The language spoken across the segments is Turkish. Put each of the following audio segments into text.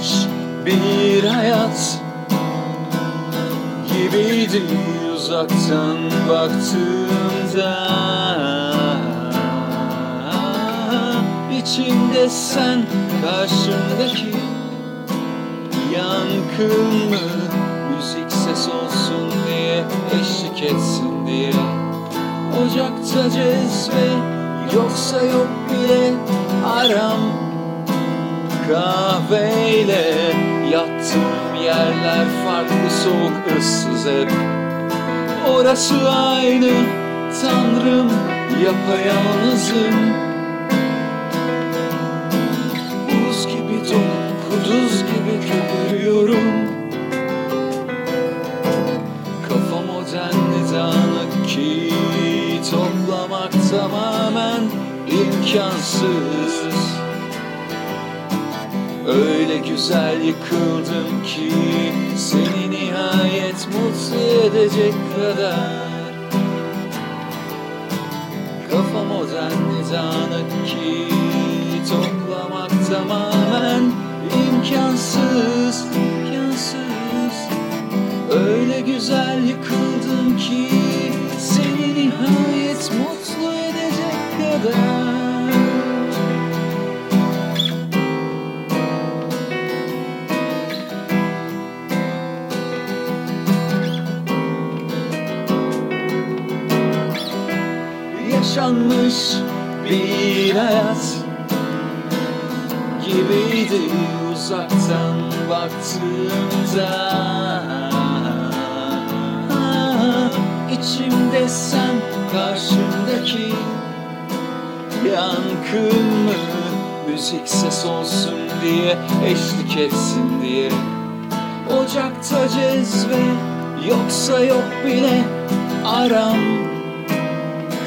yaşanmış bir hayat Gibiydi uzaktan baktığımda. İçimde sen karşımdaki Yankın mı müzik ses olsun diye Eşlik etsin diye. Ocakta cezve yoksa yok bile aram Kahveyle yattığım yerler farklı soğuk ıssız hep. Orası aynı Tanrım yapayalnızım. Buz gibi donup kuduz gibi köpürüyorum. Kafam o denli dağınık ki Toplamak tamamen imkansız Öyle güzel yıkıldım ki Seni nihayet mutlu edecek kadar. Kafam o denli dağınık ki Toplamak tamamen imkansız imkansız. Öyle güzel yıkıldım ki Seni nihayet mutlu edecek kadar yaşanmış bir hayat Gibiydi uzaktan baktığımda. İçimde sen karşımdaki Yankın mı müzik ses olsun diye Eşlik etsin diye. Ocakta cezve yoksa yok bile aram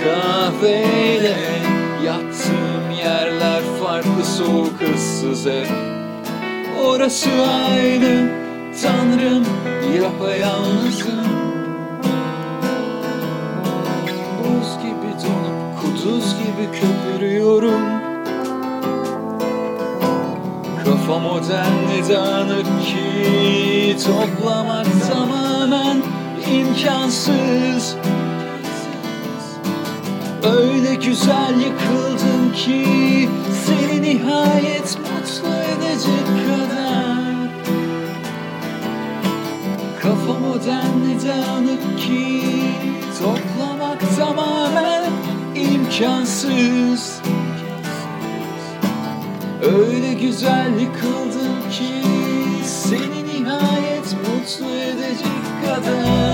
Kahveyle yattığım yerler farklı soğuk ıssız hep. Orası aynı Tanrım yapayalnızım. Buz gibi donup kuduz gibi köpürüyorum. Kafam o denli dağınık ki Toplamak tamamen imkansız Öyle güzel yıkıldım ki Seni nihayet mutlu edecek kadar. Kafam o denli dağınık ki Toplamak tamamen imkansız. Öyle güzel yıkıldım ki Seni nihayet mutlu edecek kadar